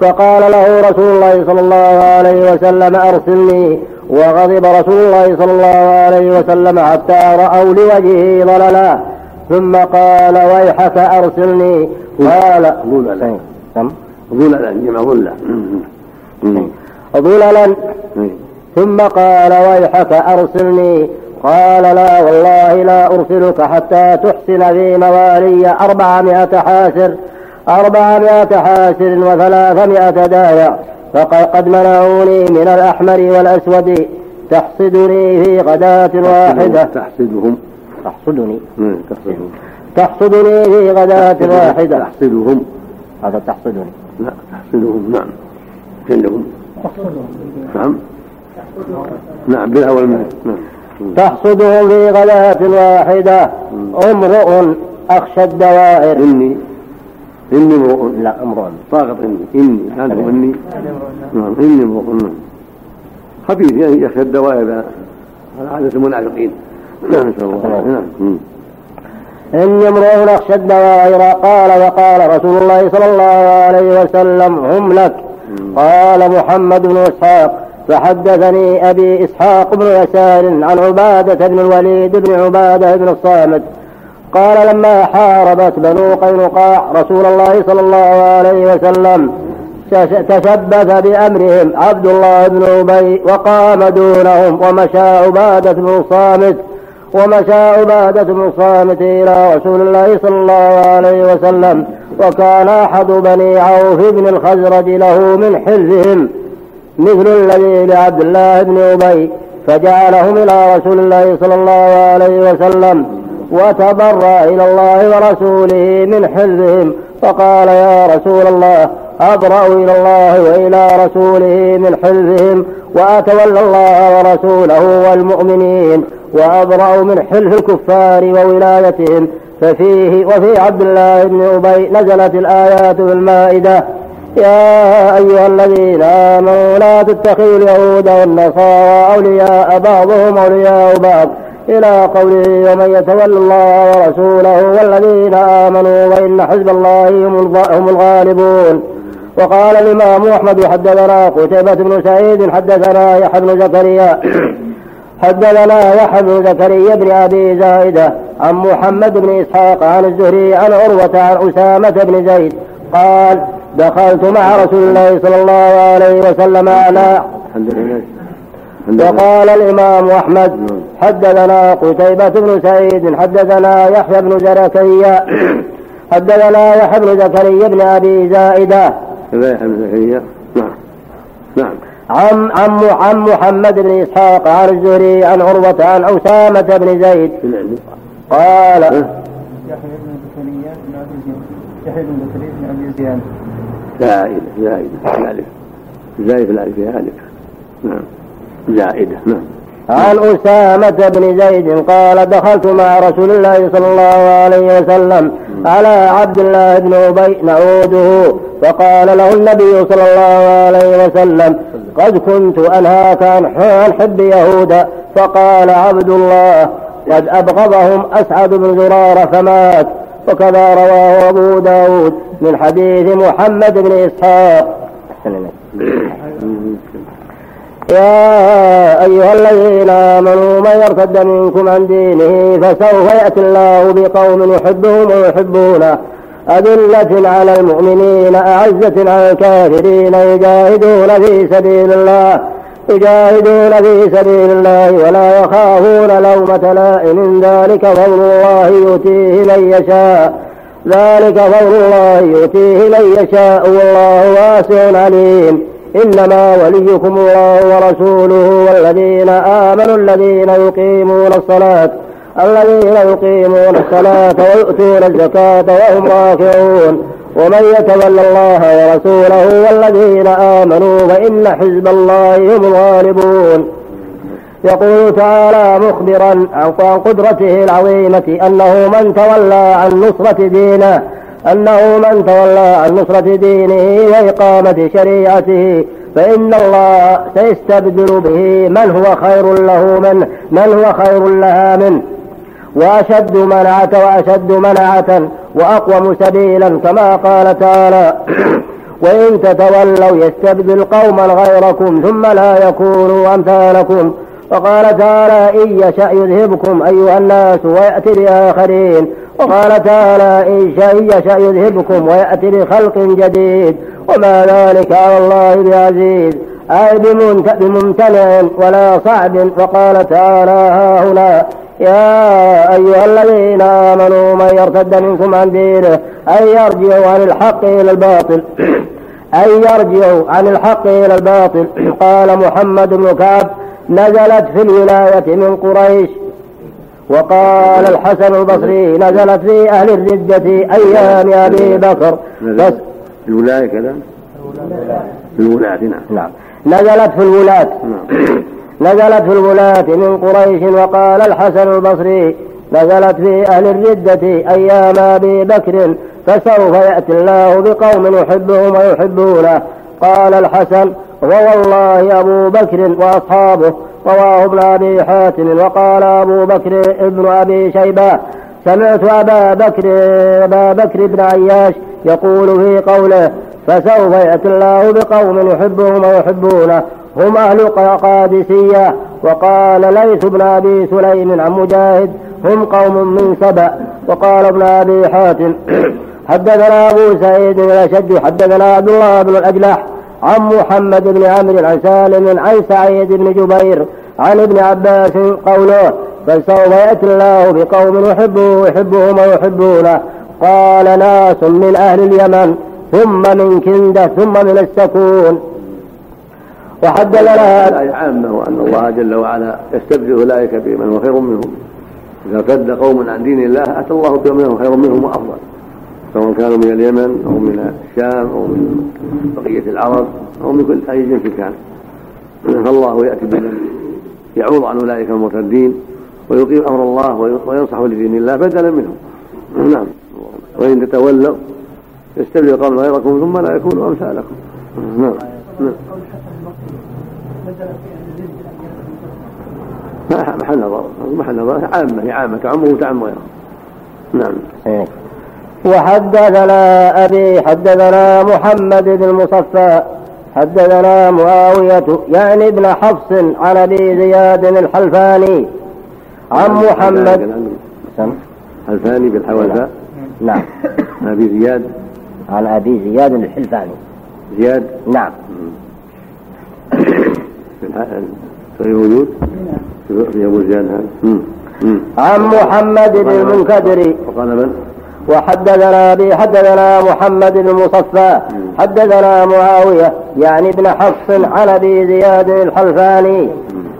فقال له رسول الله صلى الله عليه وسلم أرسلني وغضب رسول الله صلى الله عليه وسلم حتى رأوا لوجهه ضللا ثم قال ويحك أرسلني. قال ظللا. ظللا جمع ظلا. ظللا. ثم قال ويحك أرسلني. قال لا والله لا أرسلك حتى تحسن في موالي أربعمائة حاسر أربعمائة حاسر وثلاثمائة داية. فقد منعوني من الأحمر والأسود. تحصدني في غداة واحدة. تحصدهم. تحصدني. تحصدهم. تحصدني في غداة واحدة. تحصدهم. هذا تحصدني. لا تحصدهم نعم. عندهم. نعم نعم بالأول نعم. تحصدهم في غداة واحدة. امرؤ أخشى الدوائر. إني إني امرؤ لا امرؤ. ساقط إني. إني. هو إني. نعم إني امرؤ. نعم. خبيث يعني يخشى الدوائر هذا عادة المنافقين. نعم نسأل الله نعم. إني امرؤ أخشى الدوائر قال وقال رسول الله صلى الله عليه وسلم هم لك. قال محمد بن إسحاق فحدثني أبي إسحاق بن يسار عن عبادة بن الوليد بن عبادة بن الصامت قال لما حاربت بنو قينقاع رسول الله صلى الله عليه وسلم تشبث بأمرهم عبد الله بن أبي وقام دونهم ومشى عبادة بن الصامت ومشى عبادة بن الصامت إلى رسول الله صلى الله عليه وسلم وكان أحد بني عوف بن الخزرج له من حلفهم مثل الذي لعبد الله بن أبي فجعلهم إلى رسول الله صلى الله عليه وسلم. وتبرأ إلى الله ورسوله من حلفهم فقال يا رسول الله أبرأ إلى الله وإلى رسوله من حلفهم وأتولى الله ورسوله والمؤمنين وأبرأ من حلف الكفار وولايتهم. ففيه وفي عبد الله بن أبي نزلت الآيات في المائدة يا أيها الذين آمنوا لا تتخذوا اليهود والنصارى أولياء بعضهم أولياء بعض. إلى قوله ومن يتولى الله ورسوله والذين آمنوا وإن حزب الله هم الغالبون. وقال الإمام أحمد حدثنا قتيبة بن سعيد حدثنا يحيى بن زكريا حدثنا يحيى بن زكريا بن أبي زائدة عن محمد بن إسحاق عن الزهري عن عروة عن أسامة بن زيد قال دخلت مع رسول الله صلى الله عليه وسلم على وقال الإمام أحمد حدثنا قتيبة بن سعيد حدثنا يحيى بن زكريا حدثنا يحيى بن زكريا بن أبي زائدة. يحيى بن زكريا. نعم. نعم. عن عن عن محمد بن إسحاق عن الزهري عن عروة عن أسامة بن زيد. قال يحيى بن زكريا بن أبي يحيى بن زكريا بن زياد. زائدة زائدة الألف زائدة الألف هي ألف نعم. زائدة. نعم. عن أسامة بن زيد قال دخلت مع رسول الله صلى الله عليه وسلم على عبد الله بن أبي نعوده فقال له النبي صلى الله عليه وسلم قد كنت أنهاك عن حب يهودا فقال عبد الله قد أبغضهم أسعد بن زرارة فمات. وكذا رواه أبو داود من حديث محمد بن إسحاق. يا أيها الذين آمنوا من يرتد منكم عن دينه فسوف يأتي الله بقوم يحبهم ويحبونه. أذلة على المؤمنين أعزة على الكافرين يجاهدون في سبيل الله يجاهدون في سبيل الله ولا يخافون لومة لائم. ذلك فضل الله يؤتيه من يشاء. ذلك فضل الله يؤتيه من يشاء. والله واسع عليم. إنما وليكم الله ورسوله والذين آمنوا الذين يقيمون الصلاة الذين يقيمون الصلاة ويؤتون الزكاة وهم راكعون. ومن يتولى الله ورسوله والذين آمنوا فإن حزب الله هم الغالبون. يقول تعالى مخبرا عن قدرته العظيمة أنه من تولى عن نصرة دينه أنه من تولى عن نصرة دينه وإقامة شريعته فإن الله سيستبدل به من هو خير له منه من هو خير لها منه وأشد منعة وأشد منعة وأقوم سبيلا كما قال تعالى وإن تتولوا يستبدل قوما غيركم ثم لا يكونوا أمثالكم. وقال تعالى إن يشأ يذهبكم أيها الناس ويأتي بآخرين. وقال تعالى إن يشأ يذهبكم ويأتي بخلق جديد. وما ذلك على الله بعزيز. أي بممتنع ولا صعب. وقال تعالى ها هنا يا أيها الذين آمنوا من يرتد منكم عن دينه أن يرجعوا عن الحق إلى الباطل. أن يرجعوا عن الحق إلى الباطل. قال محمد بن كعب نزلت في الولاية من قريش وقال الحسن البصري نزلت في أهل الردة أيام أبي بكر. بس. الولاية كذا؟ الولاة نعم. نعم. نزلت في الولاة. نعم. نزلت في الولاة من قريش وقال الحسن البصري نزلت في أهل الردة أيام أبي بكر فسوف يأتي الله بقوم يحبهم ويحبونه. قال الحسن ووالله أبو بكر وأصحابه. رواه ابن أبي حاتم وقال أبو بكر ابن أبي شيبة سمعت أبا بكر أبا بكر بن عياش يقول في قوله فسوف يأتي الله بقوم يحبهم ويحبونه هم أهل قادسية. وقال ليث بن أبي سليم عن مجاهد هم قوم من سبأ. وقال ابن أبي حاتم حدثنا أبو سعيد الأشد حدثنا عبد الله بن الأجلح عن محمد بن عمرو عن سالم عن سعيد بن جبير عن ابن عباس قوله فسوف يأتي الله بقوم يحبه يحبهم ويحبونه قال ناس من أهل اليمن ثم من كندة ثم من السكون وحدثنا الآية عامة وأن الله جل وعلا يستبدل أولئك بمن هو خير منهم. إذا ارتد قوم عن دين الله أتى الله هو خير منهم وأفضل. سواء كانوا من اليمن أو من الشام أو من بقية العرب أو من كل أي جنس كان فالله يأتي بمن يعوض عن أولئك المرتدين ويقيم أمر الله وينصح لدين الله بدلا منهم. نعم. وإن تتولوا يستبدل قوم غيركم ثم لا يكونوا أمثالكم. نعم. نعم. محل نظر محل نظر عامة عامة. تعم وتعم غيرها نعم. إيه. وحدثنا أبي حدثنا محمد بن المصفى حدثنا معاوية يعني ابن حفص عن أبي زياد الحلفاني عن محمد. الحلفاني بالحوالفاء نعم. أبي زياد. عن أبي زياد الحلفاني. زياد. نعم. في الوجود؟ في أبو زياد هذا. عن محمد بن المنكدر وقال من؟ وحدثنا به حدثنا محمد بن المصفى حدثنا معاوية يعني ابن حفص عن ابي زياد الحلفاني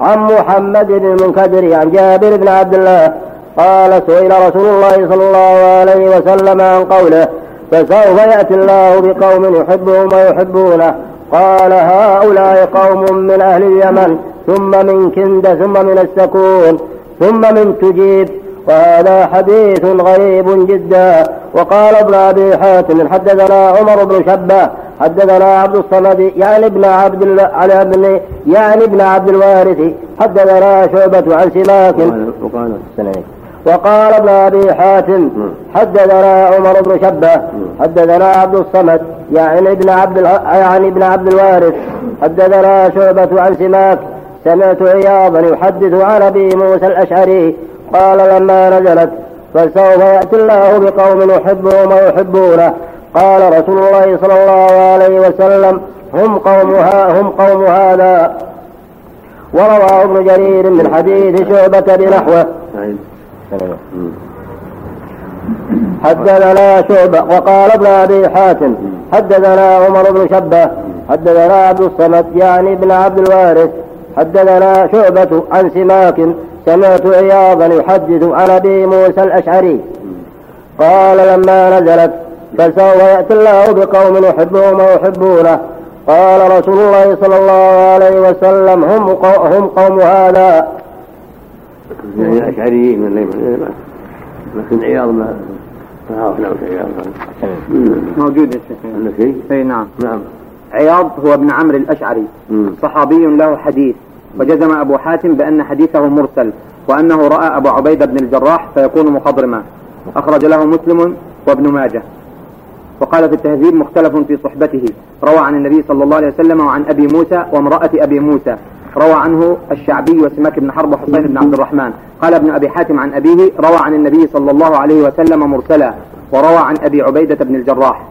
عن محمد بن المنكدر عن جابر بن عبد الله قال سئل رسول الله صلى الله عليه وسلم عن قوله فسوف يأتي الله بقوم يحبهم ويحبونه؟ قال هؤلاء قوم من أهل اليمن ثم من كند ثم من السكون ثم من تجيب وهذا حديث غريب جدا. وقال ابن أبي حاتم حدثنا عمر بن شبة حدثنا عبد الصمد يعني ابن عبد على ابن يعني ابن عبد الوارث حدثنا شعبة عن سماك. وقال وقال ابن أبي حاتم حدثنا عمر بن شبة حدثنا عبد الصمد يعني ابن عبد يعني ابن عبد الوارث. حدثنا شعبة عن سماك سمعت عياضا يحدث عن أبي موسى الأشعري قال لما نزلت فسوف يأتي الله بقوم يحبهم ويحبونه. قال رسول الله صلى الله عليه وسلم هم قوم هم قوم هذا. وروى ابن جرير من حديث شعبة بنحوه. حدثنا شعبة وقال ابن أبي حاتم حدثنا عمر بن شبة حدثنا عبد الصمد يعني ابن عبد الوارث. حدثنا شعبة عن سماك سمعت عياضا يحدث عن أبي موسى الأشعري. قال لما نزلت فسوف يأتي الله بقوم يحبهم ويحبونه. قال رسول الله صلى الله عليه وسلم هم هم قوم هذا. يعني الأشعريين من لكن عياض ما ما أعرف نعم عياض. موجود يا شيخ. عندك شيء؟ إي نعم. نعم. عياض هو ابن عمرو الأشعري مم. صحابي له حديث وجزم أبو حاتم بأن حديثه مرسل وأنه رأى أبو عبيدة بن الجراح فيكون مخضرما. أخرج له مسلم وابن ماجه. وقال في التهذيب مختلف في صحبته. روى عن النبي صلى الله عليه وسلم وعن أبي موسى وامرأة أبي موسى. روى عنه الشعبي وسماك بن حرب وحسين بن عبد الرحمن. قال ابن أبي حاتم عن أبيه روى عن النبي صلى الله عليه وسلم مرسلا وروى عن أبي عبيدة بن الجراح.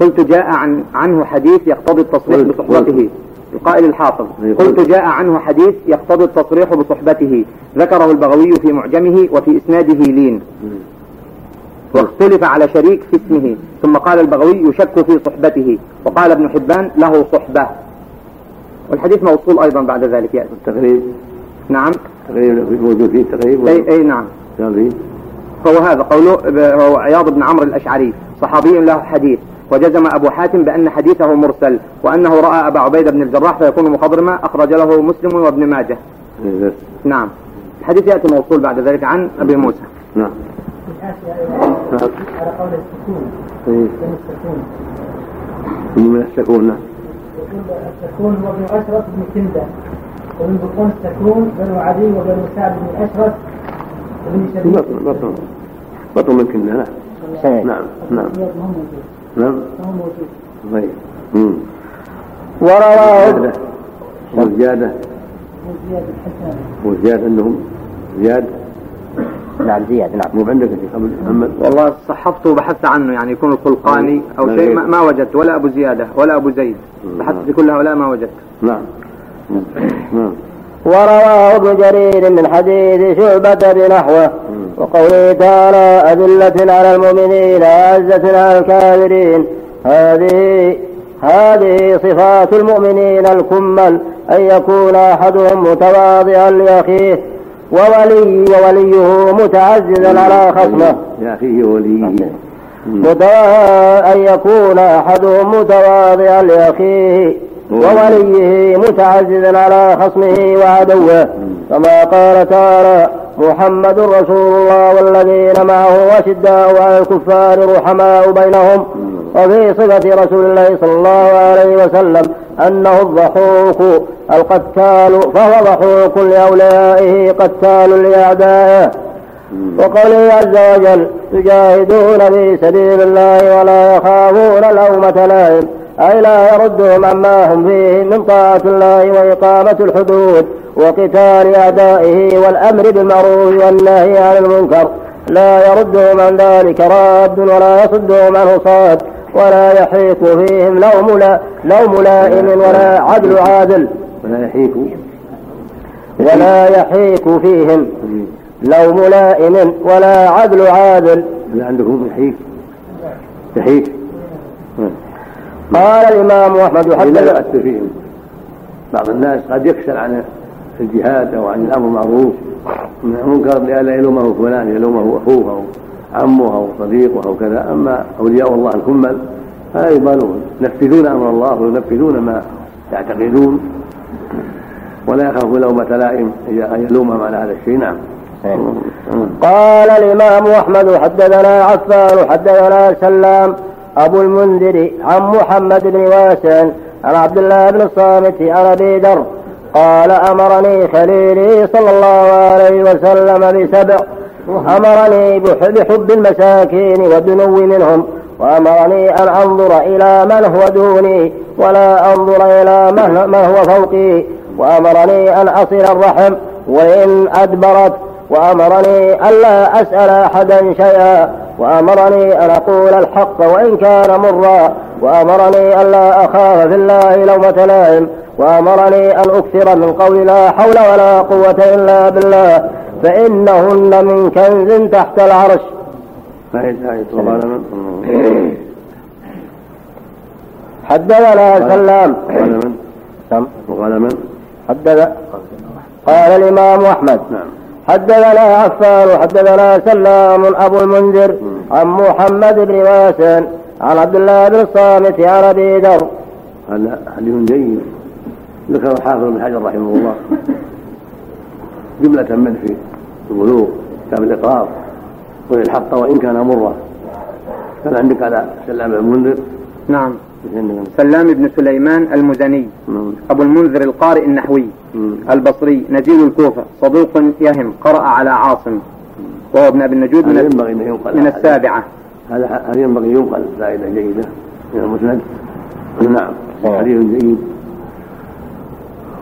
قلت جاء عن عنه حديث يقتضي التصريح بصحبته. القائل الحافظ. أي قلت. جاء عنه حديث يقتضي التصريح بصحبته. ذكره البغوي في معجمه وفي إسناده لين. واختلف على شريك في اسمه. ثم قال البغوي يشك في صحبته. وقال ابن حبان له صحبة. والحديث موصول أيضا بعد ذلك يأتي. التقريب نعم. تقريب موجود فيه تقريب أي, أي نعم. فهو هذا قوله هو عياض بن عمرو الأشعري صحابي له حديث. وجزم أبو حاتم بأن حديثه مرسل وأنه رأى أبا عبيدة بن الجراح فيكون مخضرما أخرج له مسلم وابن ماجه. نعم. الحديث يأتي موصول بعد ذلك عن أبي موسى. نعم. نعم. على قول السكون من السكون نعم. السكون هو ابن أشرف بن كندة ومن بطون السكون بنو عدي وبنو سعد بن أشرف وبن شبيب بطن بطن بطن من كنا نعم. نعم نعم. الأبيض ما هو موجود. نعم طيب. مم. ورواه زيادة وزيادة. مو زياد الحسن وزيادة عندهم. زياد. نعم زياد نعم. مو عندك يا شيخ محمد؟ والله صحفته وبحثت عنه يعني يكون الخلقاني أو شيء. ما, ما وجدت ولا أبو زيادة ولا أبو زيد. بحثت في كل هؤلاء ما وجدت. نعم. نعم. ورواه ابن جرير من حديث شعبة بنحوه وقوله تعالى أذلة على المؤمنين أعزة على الكافرين. هذه هذه صفات المؤمنين الكمل أن يكون أحدهم متواضعا لأخيه وولي ووليه متعززا على خصمه. يا أخيه وليه أن يكون أحدهم متواضعا لأخيه. ووليه متعززا على خصمه وعدوه كما قال تعالى محمد رسول الله والذين معه أشداء على الكفار رحماء بينهم وفي صفة رسول الله صلى الله عليه وسلم أنه الضحوك القتال فهو ضحوك لأوليائه قتال لأعدائه وقوله عز وجل يجاهدون في سبيل الله ولا يخافون لومة لائم أي لا يردهم عما هم فيه من طاعة الله وإقامة الحدود وقتال أعدائه والأمر بالمعروف والنهي عن المنكر. لا يردهم عن ذلك راد ولا يصدهم عنه صاد ولا يحيق فيهم لوم لا لوم لائم ولا عدل عادل. ولا يحيك ولا يحيق فيهم لوم لائم ولا عدل عادل. لا عندكم يحيك يحيك قال الإمام أحمد لا. حدث يؤثر فيهم. بعض الناس قد يكسل عن الجهاد أو عن الأمر بالمعروف. من المنكر لئلا يلومه فلان يلومه أخوه أو عمه أو صديقه أو كذا. أما أولياء الله الكمل فلا يبالون. ينفذون أمر الله وينفذون ما يعتقدون. ولا يخاف لومة لائم أن يلومهم على هذا الشيء. نعم. قال الإمام أحمد حدثنا عفان حدثنا سلام أبو المنذر عن محمد بن واسع عن عبد الله بن الصامت عن أبي ذر قال أمرني خليلي صلى الله عليه وسلم بسبع. أمرني بحب المساكين والدنو منهم وأمرني أن أنظر إلى من هو دوني ولا أنظر إلى من هو فوقي وأمرني أن أصل الرحم وإن أدبرت وأمرني ألا أسأل أحدا شيئا. وأمرني أن أقول الحق وإن كان مرا وأمرني ألا أخاف في الله لومة لائم وأمرني أن أكثر من قول لا حول ولا قوة إلا بالله فإنهن من كنز تحت العرش. حدثنا سلام. وقال من؟ حدث قال الإمام أحمد. نعم. حدثنا عفان حدثنا سلام أبو المنذر عن محمد بن واسع عن عبد الله بن الصامت عن أبي ذر. هذا حديث جيد. ذكر الحافظ بن حجر رحمه الله. جملة من في البلوغ كتاب الإقرار الحق وإن كان مرا كان عندك على سلام بن المنذر؟ نعم. سلام بن سليمان المزني مم. أبو المنذر القارئ النحوي مم. البصري نزيل الكوفة صدوق يهم قرأ على عاصم وهو ابن أبي النجود من, ينبغي أن ينقل من السابعة. هذا هذا ينبغي ينقل فائدة جيدة من المسند؟ نعم. حديث جيد.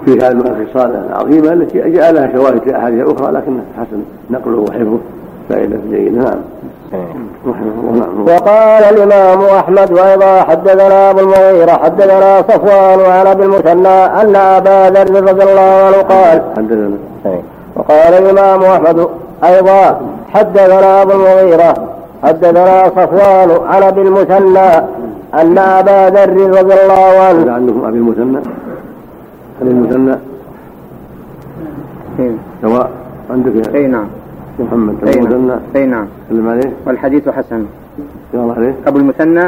في هذه الخصال العظيمة التي جاء لها شواهد في أحاديث أخرى لكن حسن نقله وحفظه. فائدة جيدة نعم وقال الإمام أحمد وأيضا حدثنا أبو المغيرة حدثنا صفوان وعن أبي المثنى أن أبا ذر رضي الله عنه قال حدثنا. وقال الإمام أحمد أيضا حدثنا أبو المغيرة حدثنا صفوان عن أبي المثنى أن أبا ذر رضي الله عنه عندكم أبي المثنى. أبي المثنى. سواء عندك اي نعم. محمد أبو المثنى أي نعم. سلم عليه. والحديث حسن. الله عليه. أبو المثنى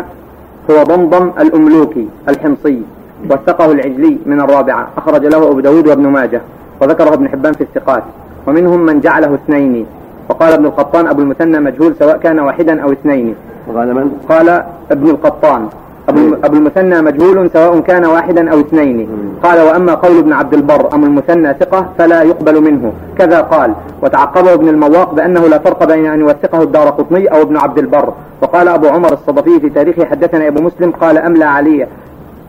هو ضمضم الأملوكي الحمصي وثقه العجلي من الرابعة. أخرج له أبو داود وابن ماجه وذكره ابن حبان في الثقات. ومنهم من جعله اثنين. وقال ابن القطان أبو المثنى مجهول سواء كان واحدا أو اثنين. وقال من؟ قال ابن القطان. أبو المثنى مجهول سواء كان واحدا أو اثنين. قال وأما قول ابن عبد البر أم المثنى ثقة فلا يقبل منه. كذا قال. وتعقبه ابن المواق بأنه لا فرق بين أن يوثقه الدار قطني أو ابن عبد البر. وقال أبو عمر الصدفي في تاريخه حدثنا أبو مسلم قال أملى علي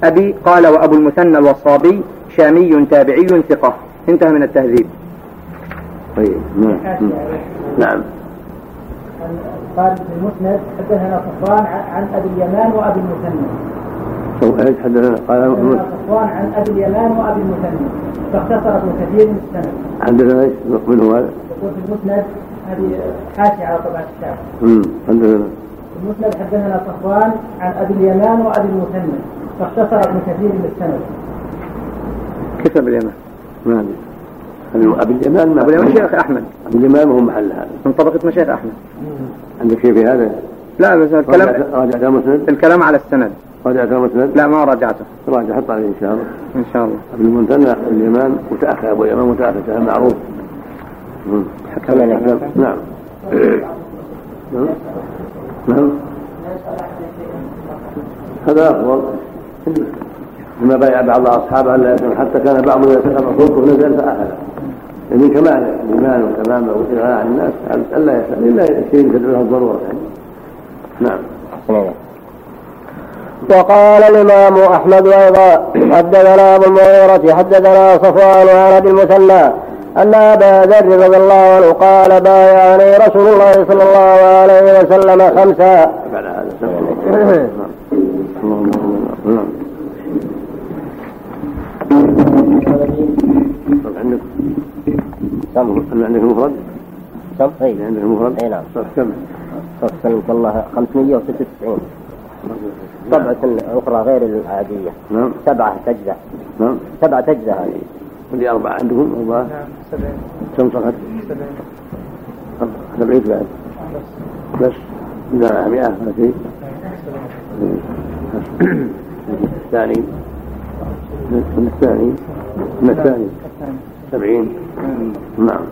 أبي قال وأبو المثنى الوصابي شامي تابعي ثقة. انتهى من التهذيب. طيب نعم. نعم. قال في المسند حدثنا صفوان عن أبي اليمان وأبي المثنى. إيش حدثنا قال صفوان عن أبي اليمان وأبي المثنى فاختصر ابن كثير من السند. حدثنا إيش من هو هذا؟ يقول في المسند هذه حاشيه على طبعة الشعب. امم حدثنا. في المسند حدثنا صفوان عن أبي اليمان وأبي المثنى فاختصر ابن كثير من السند. ابي اليمان؟ ما ادري. ابي اليمان ما أبو اليمان شيخ أحمد. ابو اليمان هو محل هذا. من طبقة مشايخ أحمد. عندك شيء في هذا؟ لا بس الكلام راجعت المسند؟ الكلام على السند. راجعت المسند؟ لا ما راجعته. راجع حط عليه إن شاء الله. إن شاء الله. ابن المنتنى اليمان متأخر أبو اليمان متأخر كلام معروف. حكم نعم. نعم. نعم. هذا أفضل. لما بايع بعض أصحابه الا حتى كان بعضهم يتقرب صوته نزل فاخذ من كمال الإيمان وتمامه والاغناء عن الناس ألا يسأل إلا شيء تدعوها الضروره يعني نعم. وقال الإمام أحمد أيضا حدثنا أبو المغيرة حدثنا صفوان عن أبي المثنى أن أبا ذر رضي الله عنه قال بايعني رسول الله صلى الله عليه وسلم خمسا. عندك كم عندك مفرد؟ كم؟ أي عندك مفرد؟ أي نعم. صف كم؟ صف سلمك الله 596 طبعة أخرى غير العادية. نعم. سبعة تجزع نعم. سبعة تجزع هذه. ولي أربعة عندكم أربعة؟ نعم سبعين كم صفحة؟ سبعين سبعين بعد بس. لا مئة ما شيء الثاني من الثاني من الثاني سبعين. نعم